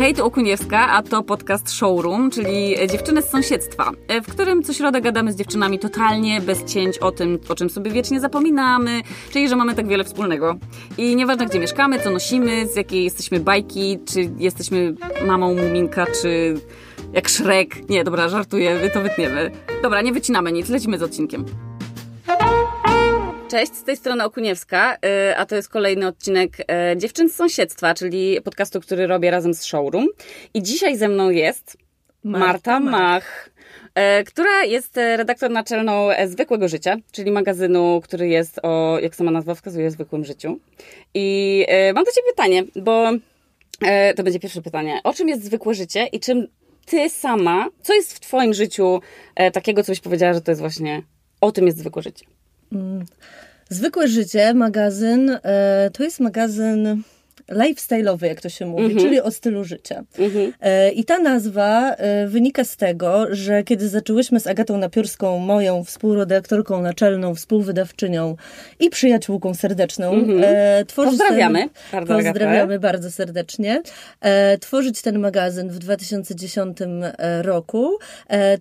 Hej, tu Okuniewska, a to podcast Showroom, czyli dziewczyny z sąsiedztwa, w którym co środę gadamy z dziewczynami totalnie bez cięć o tym, o czym sobie wiecznie zapominamy, czyli że mamy tak wiele wspólnego. I nieważne gdzie mieszkamy, co nosimy, z jakiej jesteśmy bajki, czy jesteśmy mamą Muminka, czy jak Shrek. Nie, dobra, żartuję, to wytniemy. Dobra, nie wycinamy nic, lecimy z odcinkiem. Cześć, z tej strony Okuniewska, y, a to jest kolejny odcinek y, Dziewczyn z Sąsiedztwa, czyli podcastu, który robię razem z Showroom. I dzisiaj ze mną jest Marta, Marta Mach, y, która jest redaktor naczelną Zwykłego Życia, czyli magazynu, który jest o, jak sama nazwa wskazuje, zwykłym życiu. I mam do Ciebie pytanie, bo to będzie pierwsze pytanie. O czym jest zwykłe życie i czym Ty sama, co jest w Twoim życiu takiego, co byś powiedziała, że to jest właśnie, o tym jest zwykłe życie? Mm. Zwykłe życie, magazyn, e, to jest magazyn lifestyle'owy, jak to się mówi, mm -hmm. czyli o stylu życia. Mm -hmm. I ta nazwa e, wynika z tego, że kiedy zaczęłyśmy z Agatą Napiórską, moją współredaktorką naczelną, współwydawczynią i przyjaciółką serdeczną, mm -hmm. tworzyć Pozdrawiamy. Ten, bardzo pozdrawiamy Agatę. bardzo serdecznie. Tworzyć ten magazyn w 2010 roku,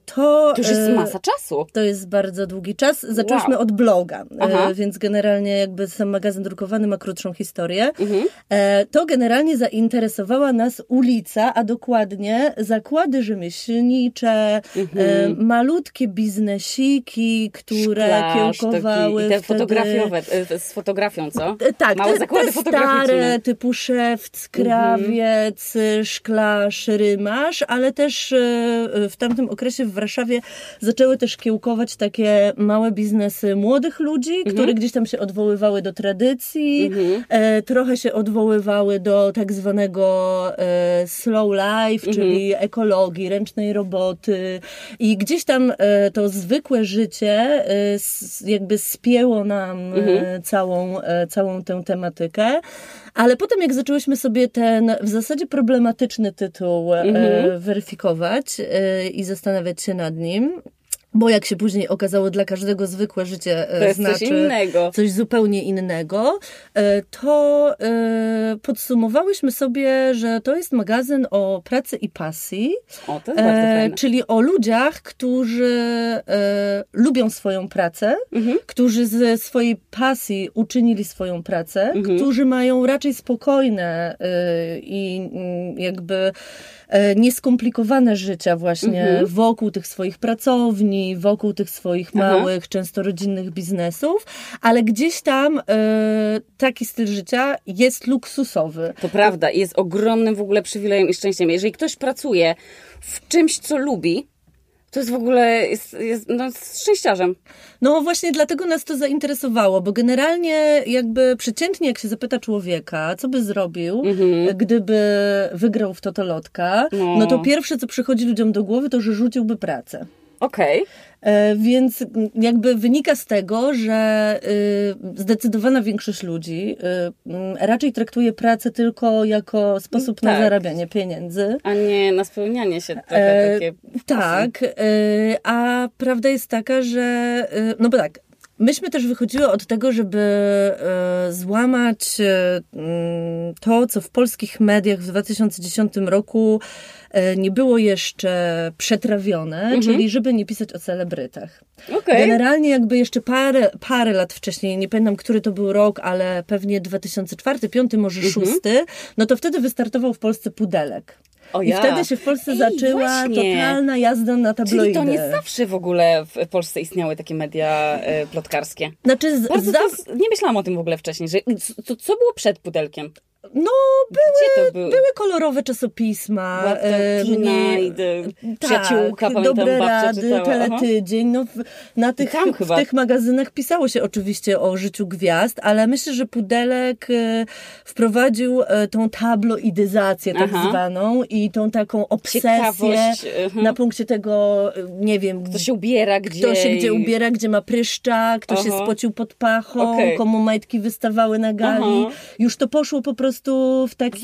to... To już jest masa czasu. To jest bardzo długi czas. Zaczęliśmy wow. od bloga, Aha. więc generalnie jakby sam magazyn drukowany ma krótszą historię. Mhm to generalnie zainteresowała nas ulica, a dokładnie zakłady rzemieślnicze, mhm. malutkie biznesiki, które Szklarz, kiełkowały I te wtedy... fotografiowe, e, z fotografią, co? Tak, Małe te, zakłady te stare, typu Szewc, Krawiec, mhm. Szklarz, Rymasz, ale też e, w tamtym okresie w Warszawie zaczęły też kiełkować takie małe biznesy młodych ludzi, mhm. które gdzieś tam się odwoływały do tradycji, mhm. E, trochę się odwoływały do tak zwanego e, slow life, mhm. czyli ekologii, ręcznej roboty i gdzieś tam e, to zwykłe życie e, jakby spięło nam mhm. całą, całą tę tematykę. Ale potem, jak zaczęłyśmy sobie ten w zasadzie problematyczny tytuł mhm. weryfikować i zastanawiać się nad nim, bo jak się później okazało, dla każdego zwykłe życie e, to znaczy coś, innego. coś zupełnie innego, e, to e, podsumowałyśmy sobie, że to jest magazyn o pracy i pasji. O, to jest bardzo fajne. Czyli o ludziach, którzy lubią swoją pracę, mhm. którzy ze swojej pasji uczynili swoją pracę, mhm. którzy mają raczej spokojne i mm, jakby nieskomplikowane życia właśnie mhm. wokół tych swoich pracowni, wokół tych swoich małych, Aha. często rodzinnych biznesów, ale gdzieś tam e, taki styl życia jest luksusowy. To prawda, jest ogromnym w ogóle przywilejem i szczęściem. Jeżeli ktoś pracuje w czymś, co lubi, to jest w ogóle, jest, jest no, szczęściarzem. No właśnie dlatego nas to zainteresowało, bo generalnie jakby przeciętnie jak się zapyta człowieka, co by zrobił, mhm. gdyby wygrał w Totolotka, no. no to pierwsze, co przychodzi ludziom do głowy, to, że rzuciłby pracę. Okej. Okay. E, więc jakby wynika z tego, że y, zdecydowana większość ludzi y, raczej traktuje pracę tylko jako sposób tak. na zarabianie pieniędzy. A nie na spełnianie się trochę takie. Tak, y, a prawda jest taka, że no bo tak, Myśmy też wychodziły od tego, żeby złamać mm, to, co w polskich mediach w 2010 roku E, nie było jeszcze przetrawione, mhm. czyli żeby nie pisać o celebrytach. Okay. Generalnie jakby jeszcze parę, parę lat wcześniej, nie pamiętam, który to był rok, ale pewnie 2004, 2005, może mhm. 2006, no to wtedy wystartował w Polsce Pudelek. Ja. I wtedy się w Polsce Ej, zaczęła właśnie. totalna jazda na tabloidy. Czyli to nie zawsze w ogóle w Polsce istniały takie media y, plotkarskie. Znaczy, z, nie myślałam o tym w ogóle wcześniej, że co, co było przed Pudelkiem? No, były, były? kolorowe czasopisma. e, mnie, przyjaciółka, tak, Dobre rady, czytała. teletydzień. No, w, na tych, w tych magazynach pisało się oczywiście o życiu gwiazd, ale myślę, że Pudelek e, wprowadził e, tą tabloidyzację tak Aha. zwaną i tą taką obsesję mhm. na punkcie tego, e, nie wiem... Kto się ubiera, gdzie... Kto się gdzie ubiera, gdzie ma pryszcza, kto Aha. się spocił pod pachą, okay. komu majtki wystawały na gali. Aha. Już to poszło po prostu prostu w taki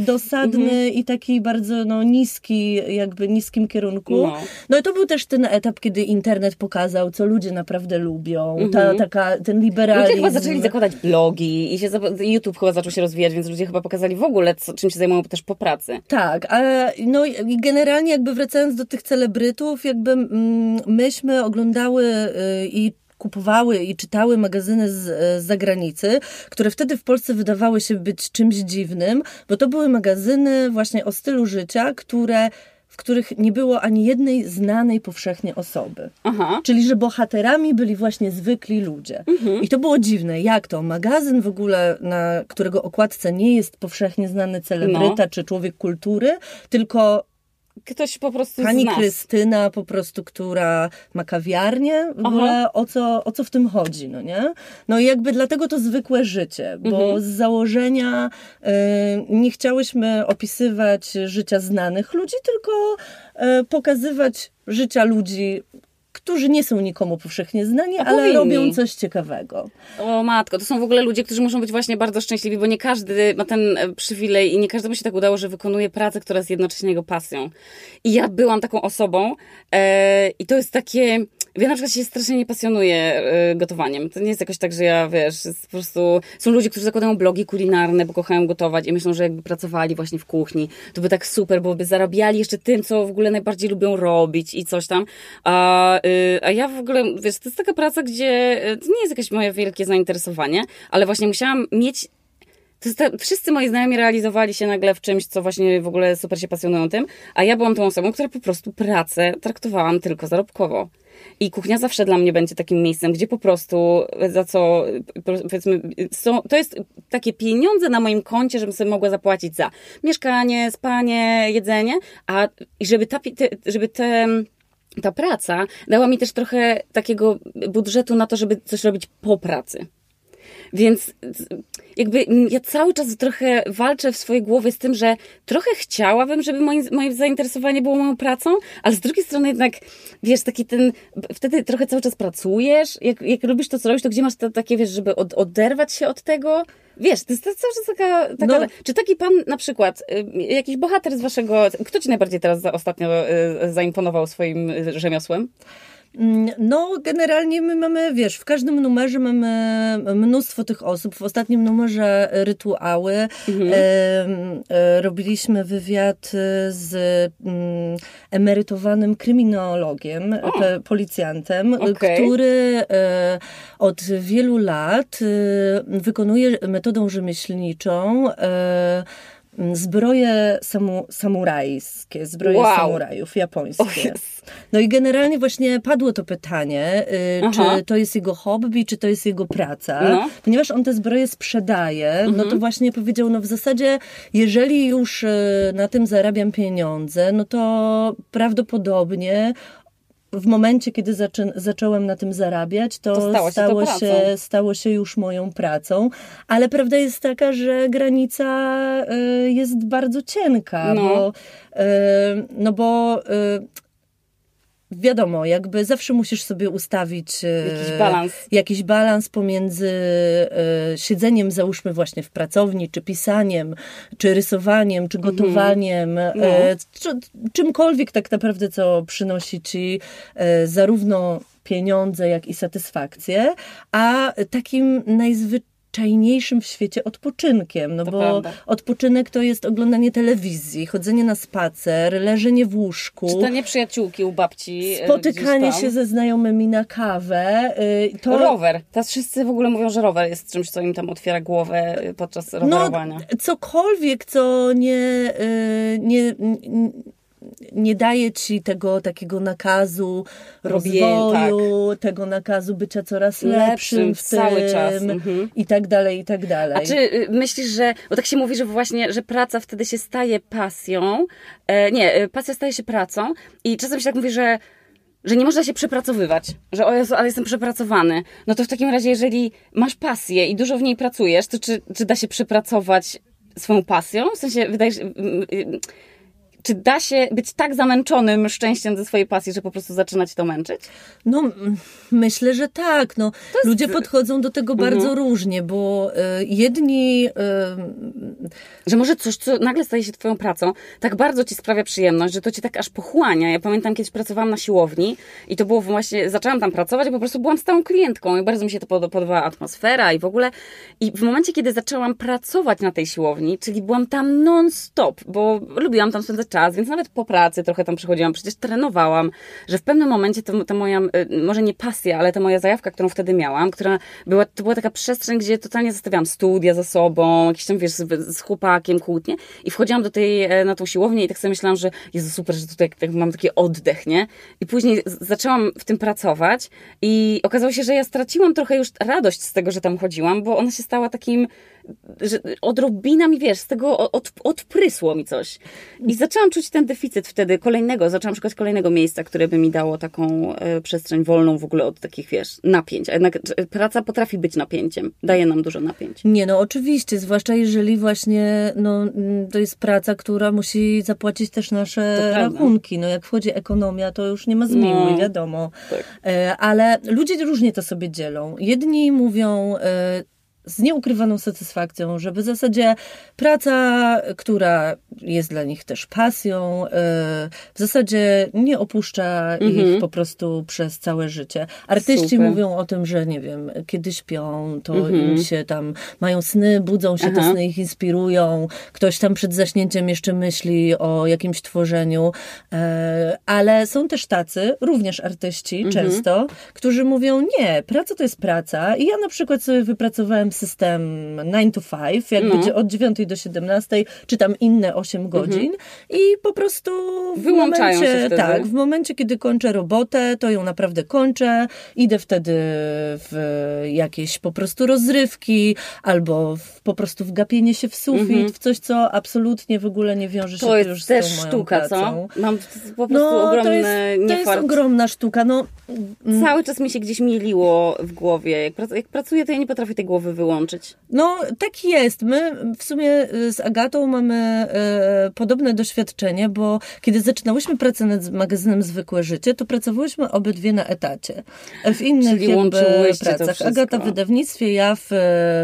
dosadny mhm. i taki bardzo no, niski, jakby niskim kierunku. No. no i to był też ten etap, kiedy internet pokazał, co ludzie naprawdę lubią. Mhm. Ta, taka, ten liberalizm. Ludzie chyba zaczęli zakładać blogi i się, YouTube chyba zaczął się rozwijać, więc ludzie chyba pokazali w ogóle, co, czym się zajmują też po pracy. Tak, ale no i generalnie jakby wracając do tych celebrytów, jakby mm, myśmy oglądały y, i kupowały i czytały magazyny z, z zagranicy, które wtedy w Polsce wydawały się być czymś dziwnym, bo to były magazyny właśnie o stylu życia, które w których nie było ani jednej znanej powszechnie osoby. Aha. Czyli, że bohaterami byli właśnie zwykli ludzie. Mhm. I to było dziwne. Jak to? Magazyn w ogóle, na którego okładce nie jest powszechnie znany celebryta no. czy człowiek kultury, tylko ktoś po prostu Pani Krystyna po prostu, która ma kawiarnię, w ogóle o co, o co w tym chodzi, no nie? No i jakby dlatego to zwykłe życie, bo mhm. z założenia y, nie chciałyśmy opisywać życia znanych ludzi, tylko y, pokazywać życia ludzi którzy nie są nikomu powszechnie znani, ale powinni. robią coś ciekawego. O matko, to są w ogóle ludzie, którzy muszą być właśnie bardzo szczęśliwi, bo nie każdy ma ten e, przywilej i nie każdemu się tak udało, że wykonuje pracę, która jest jednocześnie jego pasją. I ja byłam taką osobą e, i to jest takie ja na przykład się strasznie nie pasjonuję y, gotowaniem. To nie jest jakoś tak, że ja, wiesz, po prostu... Są ludzie, którzy zakładają blogi kulinarne, bo kochają gotować i myślą, że jakby pracowali właśnie w kuchni, to by tak super, bo by zarabiali jeszcze tym, co w ogóle najbardziej lubią robić i coś tam. A, y, a ja w ogóle, wiesz, to jest taka praca, gdzie y, to nie jest jakieś moje wielkie zainteresowanie, ale właśnie musiałam mieć to wszyscy moi znajomi realizowali się nagle w czymś, co właśnie w ogóle super się pasjonują tym, a ja byłam tą osobą, która po prostu pracę traktowałam tylko zarobkowo. I kuchnia zawsze dla mnie będzie takim miejscem, gdzie po prostu za co, powiedzmy, są, to jest takie pieniądze na moim koncie, żebym sobie mogła zapłacić za mieszkanie, spanie, jedzenie, a żeby ta, żeby te ta praca dała mi też trochę takiego budżetu na to, żeby coś robić po pracy. Więc jakby ja cały czas trochę walczę w swojej głowie z tym, że trochę chciałabym, żeby moje, moje zainteresowanie było moją pracą, ale z drugiej strony jednak, wiesz, taki ten, wtedy trochę cały czas pracujesz, jak, jak robisz to, co robisz, to gdzie masz to takie, wiesz, żeby od, oderwać się od tego? Wiesz, to jest cały czas taka... taka no. Czy taki pan na przykład, y, jakiś bohater z waszego... Kto ci najbardziej teraz ostatnio y, zaimponował swoim y, rzemiosłem? Mm, no, generalnie my mamy, wiesz, w każdym numerze mamy mnóstwo tych osób. W ostatnim numerze rytuały mhm. e, robiliśmy wywiad z mm, emerytowanym kryminologiem, o. policjantem, okay. który e, od wielu lat e, wykonuje metodą rzemieślniczą e, zbroje samu, samurajskie, zbroje wow. samurajów japońskie. No i generalnie właśnie padło to pytanie, y, czy to jest jego hobby, czy to jest jego praca. No. Ponieważ on te zbroje sprzedaje, mhm. no to mhm. właśnie powiedział, no w zasadzie, jeżeli już y, na tym zarabiam pieniądze, no to prawdopodobnie w momencie, kiedy zaczę, zacząłem na tym zarabiać, to, to stało, stało, się, się, stało się już moją pracą. Ale prawda jest taka, że granica y, jest bardzo cienka, no. bo, y, no bo y, wiadomo, jakby zawsze musisz sobie ustawić e, jakiś balans, jakiś balans pomiędzy e, siedzeniem, załóżmy właśnie w pracowni, czy pisaniem, czy rysowaniem, czy mhm. gotowaniem, mhm. no. czymkolwiek tak naprawdę, co przynosi ci zarówno pieniądze, jak i satysfakcję, a takim najzwyczajniejszym najzwyczajniejszym w świecie odpoczynkiem, no to bo prawda. odpoczynek to jest oglądanie telewizji, chodzenie na spacer, leżenie w łóżku. Czytanie przyjaciółki u babci. E, Spotykanie się ze znajomymi na kawę. Y, to... Rower. Teraz wszyscy w ogóle mówią, że rower jest czymś, co im tam otwiera głowę podczas no, rowerowania. No, cokolwiek, co nie, y, nie, nie daje ci tego takiego nakazu rozwoju, tak. tego nakazu bycia coraz lepszym, lepszym w tym cały czas. Mhm. i tak dalej, i tak dalej. A czy y, myślisz, że, bo tak się mówi, że właśnie, że praca wtedy się staje pasją, e, nie, y, pasja staje się pracą i czasem się tak mówi, że że nie można się przepracowywać, że o Jezu, ale jestem przepracowany. No to w takim razie, jeżeli masz pasję i dużo w niej pracujesz, to czy, czy da się przepracować swoją pasją? W sensie, wydaje się, Czy da się być tak zamęczonym szczęściem ze swojej pasji, że po prostu zaczynać to męczyć? No, myślę, że tak. No, jest... Ludzie podchodzą do tego mhm. bardzo różnie, bo y, jedni... Y... Że może coś, co nagle staje się twoją pracą, tak bardzo ci sprawia przyjemność, że to ci tak aż pochłania. Ja pamiętam, kiedyś pracowałam na siłowni i to było właśnie, zaczęłam tam pracować, bo po prostu byłam stałą klientką i bardzo mi się to podobała atmosfera i w ogóle. I w momencie, kiedy zaczęłam pracować na tej siłowni, czyli byłam tam non-stop, bo lubiłam tam spędzać czas, więc nawet po pracy trochę tam przychodziłam, przecież trenowałam, że w pewnym momencie to, ta moja, y, może nie pasja, ale ta moja zajawka, którą wtedy miałam, która była, to była taka przestrzeń, gdzie totalnie zostawiałam studia za sobą, jakieś tam, wiesz, z, z chłopakiem kłótnie i wchodziłam do tej, e, na tą siłownię i tak sobie myślałam, że jest super, że tutaj tak, mam taki oddech, nie? I później zaczęłam w tym pracować i okazało się, że ja straciłam trochę już radość z tego, że tam chodziłam, bo ona się stała takim że odrobina mi, wiesz, z tego od, odprysło mi coś. I zaczęłam czuć ten deficyt wtedy kolejnego, zaczęłam szukać kolejnego miejsca, które by mi dało taką e, przestrzeń wolną w ogóle od takich, wiesz, napięć. A jednak praca potrafi być napięciem, daje nam dużo napięć. Nie, no oczywiście, zwłaszcza jeżeli właśnie, no to jest praca, która musi zapłacić też nasze rachunki. No jak wchodzi ekonomia, to już nie ma zmiłuj, no, wiadomo. Tak. E, ale ludzie różnie to sobie dzielą. Jedni mówią, e, z nieukrywaną satysfakcją, że w zasadzie praca, która jest dla nich też pasją, y, w zasadzie nie opuszcza mhm. ich po prostu przez całe życie. Artyści Super. mówią o tym, że nie wiem, kiedy śpią, to mhm. im się tam mają sny, budzą się, Aha. te sny ich inspirują. Ktoś tam przed zaśnięciem jeszcze myśli o jakimś tworzeniu, y, ale są też tacy, również artyści mhm. często, którzy mówią, nie, praca to jest praca i ja na przykład sobie wypracowałem system 9 to 5, jak no. będzie od 9 do 17, czy tam inne 8 mhm. godzin mhm. i po prostu w Wyłączają momencie, się wtedy. tak, w momencie, kiedy kończę robotę, to ją naprawdę kończę, idę wtedy w jakieś po prostu rozrywki, albo w, po prostu w gapienie się w sufit, mhm. w coś, co absolutnie w ogóle nie wiąże się to już z tą też moją sztuka, pracą. co? Mam po prostu no, ogromny to jest, to jest ogromna sztuka. No, mm. Cały czas mi się gdzieś mieliło w głowie. Jak, prac jak pracuję, to ja nie potrafię tej głowy wyłączyć. No, tak jest. My w sumie y, z Agatą mamy e, podobne doświadczenie, bo kiedy zaczynałyśmy pracę nad magazynem Zwykłe Życie, to pracowałyśmy obydwie na etacie. W innych pracach. Agata w wydawnictwie, ja w,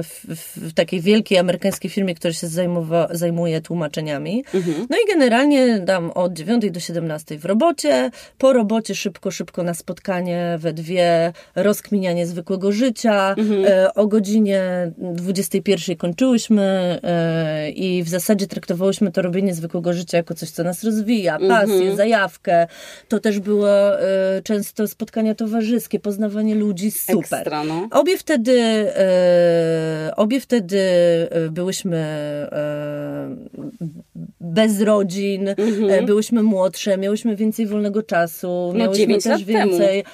w, w, takiej wielkiej amerykańskiej firmie, która się zajmowa, zajmuje tłumaczeniami. Mhm. No i generalnie dam od 9 do 17 w robocie, po robocie szybko, szybko na spotkanie we dwie, rozkminianie zwykłego życia, mhm. e, o godzinie 21 kończyłyśmy e, i w zasadzie traktowałyśmy to robienie zwykłego życia jako coś, co nas rozwija, pasję, mm -hmm. zajawkę. To też było e, często spotkania towarzyskie, poznawanie ludzi, super. Ekstra, no. Obie wtedy e, obie wtedy byłyśmy bez rodzin, mm -hmm. byłyśmy młodsze, miałyśmy więcej wolnego czasu, no, miałyśmy też więcej,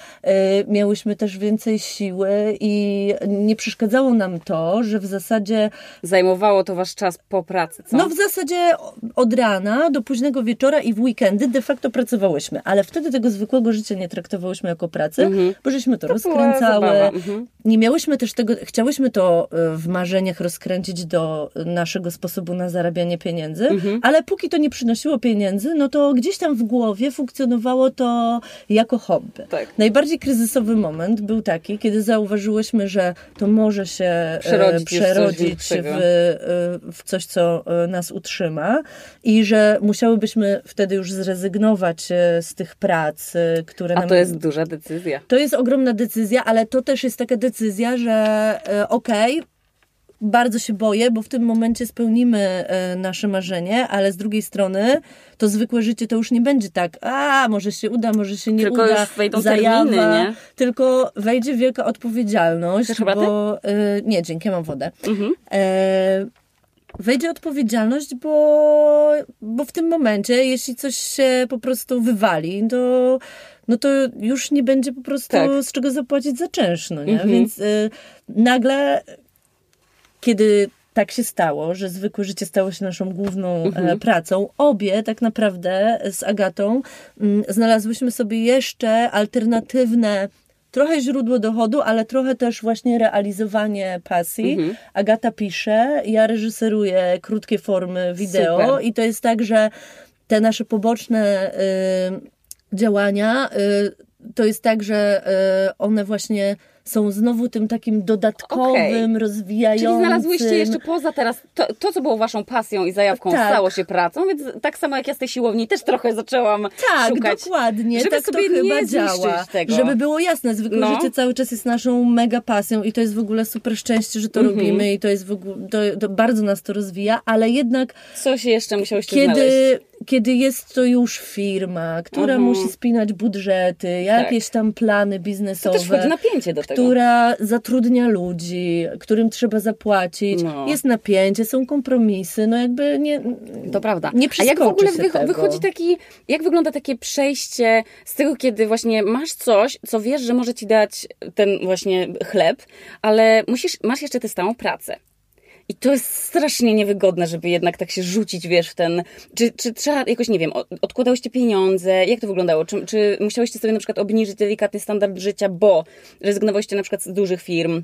miałyśmy też więcej siły i nie przeszkadzało nam to, że w zasadzie... Zajmowało to wasz czas po pracy, co? No w zasadzie od rana do późnego wieczora i w weekendy de facto pracowałyśmy, ale wtedy tego zwykłego życia nie traktowałyśmy jako pracy, mhm. bo żeśmy to, to rozkręcały. Mhm. Nie miałyśmy też tego, chciałyśmy to e, w marzeniach rozkręcić do naszego sposobu na zarabianie pieniędzy, mhm. ale póki to nie przynosiło pieniędzy, no to gdzieś tam w głowie funkcjonowało to jako hobby. Tak. Najbardziej kryzysowy moment był taki, kiedy zauważyłyśmy, że to może się przerodzić, przerodzić w, y, w coś, co y, nas utrzyma i że musiałybyśmy wtedy już zrezygnować z tych prac, które A nam... to jest duża decyzja. To jest ogromna decyzja, ale to też jest taka decyzja, że okej, okay, bardzo się boję, bo w tym momencie spełnimy nasze marzenie, ale z drugiej strony to zwykłe życie to już nie będzie tak, a może się uda, może się nie tylko uda, już wejdą zajawa, terminy, nie? tylko wejdzie wielka odpowiedzialność, Chcesz bo y, nie, dzięki, mam wodę. Mhm. E, wejdzie odpowiedzialność, bo, bo w tym momencie, jeśli coś się po prostu wywali, to, no to już nie będzie po prostu tak. z czego zapłacić za czynsz, no nie? Mhm. Więc y, nagle, kiedy tak się stało, że zwykłe życie stało się naszą główną e, mhm. pracą. Obie tak naprawdę z Agatą mm, znalazłyśmy sobie jeszcze alternatywne trochę źródło dochodu, ale trochę też właśnie realizowanie pasji. Mhm. Agata pisze, ja reżyseruję krótkie formy wideo Super. i to jest tak, że te nasze poboczne działania to jest tak, że one właśnie są znowu tym takim dodatkowym, okay. rozwijającym. Czyli znalazłyście jeszcze poza teraz to, to, co było waszą pasją i zajawką, tak. stało się pracą, więc tak samo jak ja z tej siłowni też trochę zaczęłam tak, szukać. Tak, dokładnie. Żeby tak sobie to chyba działa. Tego. Żeby było jasne, zwykłe no. życie cały czas jest naszą mega pasją i to jest w ogóle super szczęście, że to -hmm. robimy i to jest w ogóle, to, to bardzo nas to rozwija, ale jednak... Coś jeszcze musiałyście kiedy, znaleźć kiedy jest to już firma, która mhm. musi spinać budżety, jakieś tak. tam plany biznesowe. To też wchodzi napięcie do tego. Która zatrudnia ludzi, którym trzeba zapłacić. No. Jest napięcie, są kompromisy, no jakby nie To prawda. Nie A jak w ogóle wych wychodzi taki, jak wygląda takie przejście z tego, kiedy właśnie masz coś, co wiesz, że może ci dać ten właśnie chleb, ale musisz, masz jeszcze tę stałą pracę. I to jest strasznie niewygodne, żeby jednak tak się rzucić, wiesz, w ten... Czy, czy trzeba jakoś, nie wiem, odkładałyście pieniądze? Jak to wyglądało? Czy, czy musiałyście sobie na przykład obniżyć delikatny standard życia, bo rezygnowałyście na przykład z dużych firm?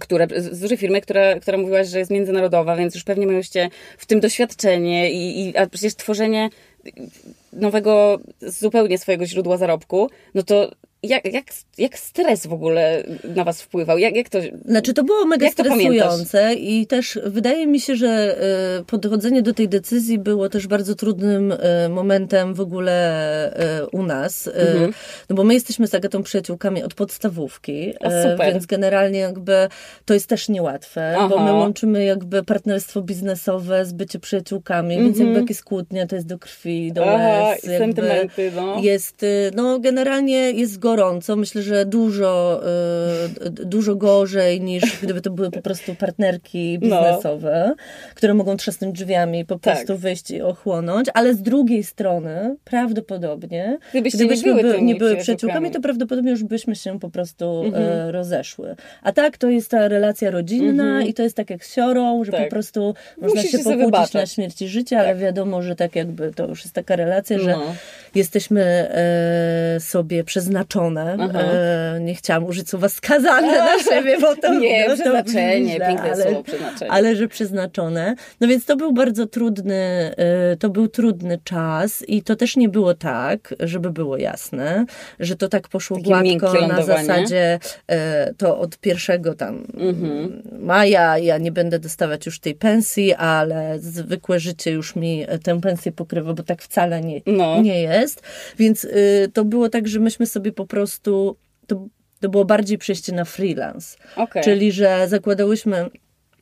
które, z dużej firmy, która, która mówiłaś, że jest międzynarodowa, więc już pewnie miałyście w tym doświadczenie i, i a przecież tworzenie nowego, zupełnie swojego źródła zarobku, no to jak, jak, jak stres w ogóle na was wpływał? Jak, jak to, znaczy to było mega stresujące i też wydaje mi się, że e, podchodzenie do tej decyzji było też bardzo trudnym e, momentem w ogóle e, u nas. Mhm. No bo my jesteśmy z Agatą przyjaciółkami od podstawówki, więc generalnie jakby to jest też niełatwe, Aha. bo my łączymy jakby partnerstwo biznesowe z bycie przyjaciółkami, mhm. więc jakby jakieś kłótnie to jest do krwi, do łez. sentymenty, no. Jest, no generalnie jest gorąco. Myślę, że dużo, y, dużo gorzej niż gdyby to były po prostu partnerki no. biznesowe, no. które mogą trzasnąć drzwiami, po tak. prostu wyjść i ochłonąć, ale z drugiej strony prawdopodobnie, Gdybyście gdybyśmy nie były, by, nie były przyjaciółkami, to prawdopodobnie już byśmy się po prostu mhm. E, rozeszły. A tak, to jest ta relacja rodzinna mhm. i to jest tak jak z siorą, że tak. po prostu można Musicie się pokłócić na śmierci życia, tak. ale wiadomo, że tak jakby to już jest taka relacja, że no. Jesteśmy e, sobie przeznaczone E, nie chciałam użyć słowa skazane na siebie, bo to Nie, no, przeznaczenie, to piękne ale, słowo przeznaczenie. Ale że przeznaczone. No więc to był bardzo trudny, e, to był trudny czas i to też nie było tak, żeby było jasne, że to tak poszło Takie gładko na zasadzie to od pierwszego tam mhm. maja ja nie będę dostawać już tej pensji, ale zwykłe życie już mi tę pensję pokrywa, bo tak wcale nie, no. nie jest. Więc y, to było tak, że myśmy sobie po prostu, to, to było bardziej przejście na freelance. Okay. Czyli, że zakładałyśmy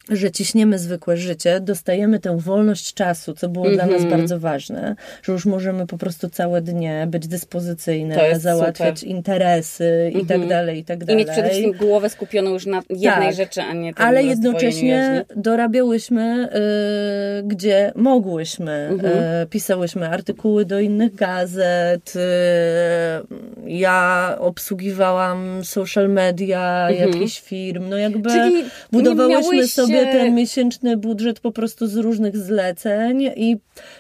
że ciśniemy zwykłe życie, dostajemy tę wolność czasu, co było mm -hmm. dla nas mhm. bardzo ważne, że już możemy po prostu całe dnie być dyspozycyjne, załatwiać super. interesy mm -hmm. i tak mhm. dalej, i tak dalej. I mieć przede wszystkim głowę skupioną już na jednej tak, rzeczy, a nie Ale jednocześnie dorabiałyśmy, y, gdzie mogłyśmy. Mm -hmm. y, pisałyśmy artykuły do innych gazet, y, ja obsługiwałam social media mhm. jakichś firm, no jakby Czyli budowałyśmy sobie sobie ten miesięczny budżet po prostu z różnych zleceń i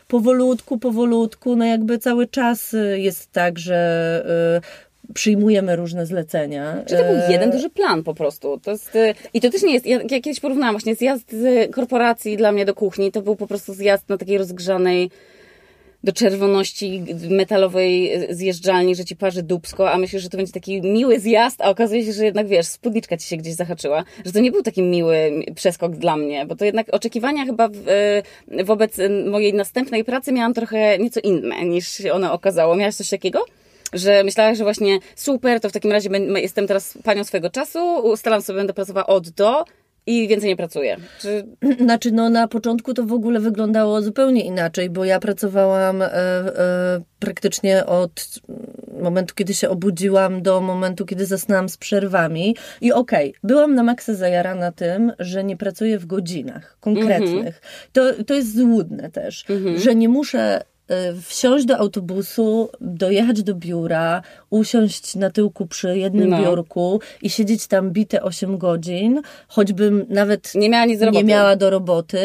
powolutku, powolutku, no jakby cały czas jest tak, że y, przyjmujemy różne zlecenia. Czy to był e, jeden duży plan po prostu? To jest, y, I to też nie jest, ja, ja kiedyś porównałam właśnie zjazd z korporacji dla mnie do kuchni, to był po prostu zjazd na takiej rozgrzanej do czerwoności metalowej zjeżdżalni, że ci parzy dubsko, a myślisz, że to będzie taki miły zjazd, a okazuje się, że jednak wiesz, spódniczka ci się gdzieś zahaczyła, że to nie był taki miły przeskok dla mnie, bo to jednak oczekiwania chyba w, e, wobec mojej następnej pracy miałam trochę nieco inne niż się ono okazało. Miałaś coś takiego? że myślałaś, że właśnie super, to w takim razie jestem teraz panią swojego czasu, ustalam sobie, będę pracowała od do, i więcej nie pracuję. Czy... Znaczy, no na początku to w ogóle wyglądało zupełnie inaczej, bo ja pracowałam e, e, praktycznie od momentu, kiedy się obudziłam, do momentu, kiedy zasnęłam z przerwami. I okej, okay, byłam na maksa zajarana tym, że nie pracuję w godzinach konkretnych. Mm -hmm. To, to jest złudne też, mm -hmm. że nie muszę wsiąść do autobusu, dojechać do biura, usiąść na tyłku przy jednym no. biurku i siedzieć tam bite 8 godzin, choćbym nawet nie miała, nic do nie miała do roboty.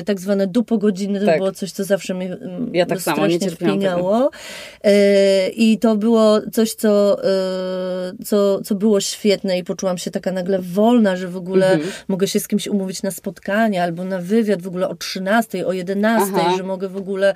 Y, tak zwane dupo godziny to tak. było coś, co zawsze mnie mm, ja tak samo, nie. Y, I to było coś, co, co, co było świetne i poczułam się taka nagle wolna, że w ogóle mhm. mogę się z kimś umówić na spotkanie albo na wywiad w ogóle o 13, o 11, Aha. że mogę w ogóle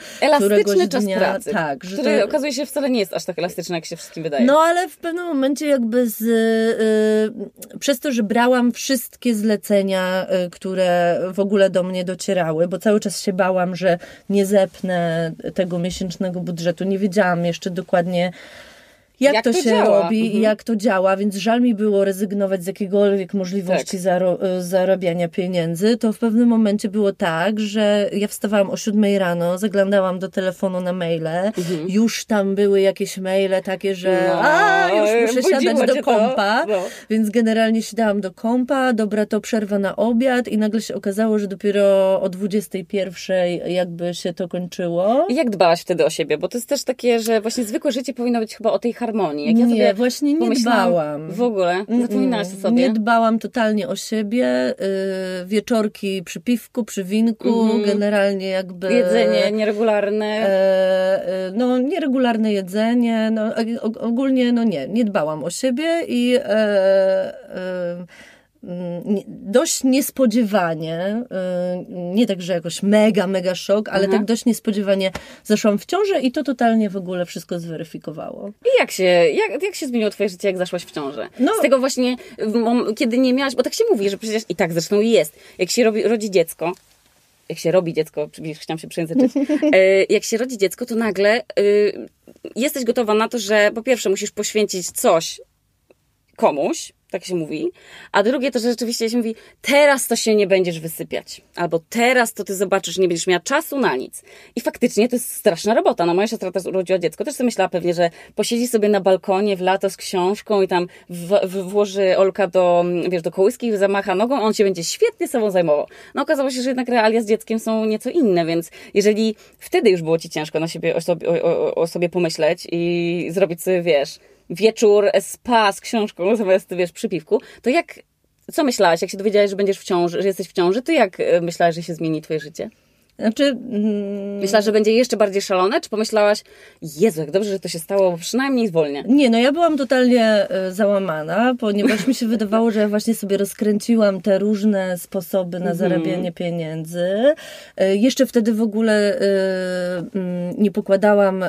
elastyczny czas dnia. pracy, tak, że który to... okazuje się wcale nie jest aż tak elastyczny, jak się wszystkim wydaje. No ale w pewnym momencie jakby z, yy, przez to, że brałam wszystkie zlecenia, yy, które w ogóle do mnie docierały, bo cały czas się bałam, że nie zepnę tego miesięcznego budżetu. Nie wiedziałam jeszcze dokładnie, jak, jak to, to, się działa? robi mhm. i jak to działa, więc żal mi było rezygnować z jakiegokolwiek możliwości tak. zaro, e, zarabiania pieniędzy, to w pewnym momencie było tak, że ja wstawałam o siódmej rano, zaglądałam do telefonu na maile, mhm. już tam były jakieś maile takie, że no, a, już muszę siadać do kompa, no. więc generalnie siadałam do kompa, dobra, to przerwa na obiad i nagle się okazało, że dopiero o 21 jakby się to kończyło. I jak dbałaś wtedy o siebie? Bo to jest też takie, że właśnie zwykłe życie powinno być chyba o tej harmonii. Jak ja nie, właśnie nie dbałam. W ogóle? Zapominałaś o sobie? Nie dbałam totalnie o siebie. Yy, wieczorki przy piwku, przy winku, mm -hmm. generalnie jakby... Jedzenie nieregularne. Yy, no, nieregularne jedzenie. No, ogólnie, no nie, nie dbałam o siebie i... Yy, Mm, dość niespodziewanie, y, nie tak, że jakoś mega, mega szok, ale tak dość niespodziewanie zaszłam w ciążę i to totalnie w ogóle wszystko zweryfikowało. I jak się, jak, jak się zmieniło twoje życie, jak zaszłaś w ciążę? No. Z tego właśnie, kiedy nie miałaś, bo tak się mówi, że przecież i tak zresztą jest, jak się robi, rodzi dziecko, jak się robi dziecko, chciałam się przejęzyczyć, e, jak się rodzi dziecko, to nagle y, jesteś gotowa na to, że po pierwsze musisz poświęcić coś komuś, tak się mówi. A drugie to, że rzeczywiście się mówi, teraz to się nie będziesz wysypiać. Albo teraz to ty zobaczysz, nie będziesz miała czasu na nic. I faktycznie to jest straszna robota. No moja siostra też urodziła dziecko, też sobie myślała pewnie, że posiedzi sobie na balkonie w lato z książką i tam w, w, włoży Olka do, wiesz, do kołyski i zamacha nogą, on się będzie świetnie sobą zajmował. No okazało się, że jednak realia z dzieckiem są nieco inne, więc jeżeli wtedy już było ci ciężko na siebie, o sobie, o, o, o sobie pomyśleć i zrobić sobie, wiesz, wieczór spa z książką zamiast, wiesz, przypiwku, to jak, co myślałaś, jak się dowiedziałaś, że będziesz w ciąży, że jesteś w ciąży, to jak e, myślałaś, że się zmieni twoje życie? Znaczy, mm, Myślałaś, że będzie jeszcze bardziej szalone, czy pomyślałaś, Jezu, jak dobrze, że to się stało, bo przynajmniej zwolnię? Nie, no ja byłam totalnie e, załamana, ponieważ mi się wydawało, że ja właśnie sobie rozkręciłam te różne sposoby na mhm. zarabianie pieniędzy. E, jeszcze wtedy w ogóle mm, nie pokładałam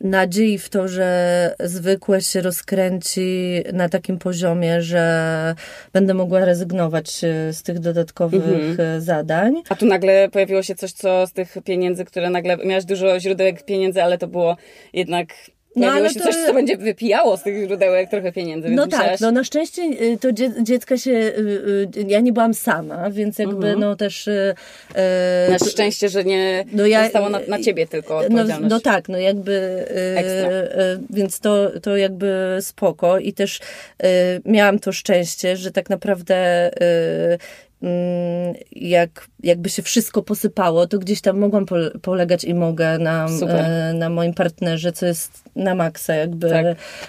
nadziei w to, że zwykłe się rozkręci na takim poziomie, że będę mogła rezygnować e, z tych dodatkowych mhm. zadań. A tu nagle pojawiło się coś, co z tych pieniędzy, które nagle miałaś dużo źródełek pieniędzy, ale to było jednak no, ale się to... coś, co będzie wypijało z tych źródełek trochę pieniędzy. no tak, no na szczęście y, to dzie dziecka się, y, y, ja nie byłam sama, więc jakby mhm. no też... Na szczęście, że nie no ja, zostało na, na ciebie tylko no, no, tak, no jakby... Ekstra. Więc to, to jakby spoko i też miałam to szczęście, że tak naprawdę jak, jakby się wszystko posypało, to gdzieś tam mogłam polegać i mogę na, e, na moim partnerze, co jest na maksa jakby, tak.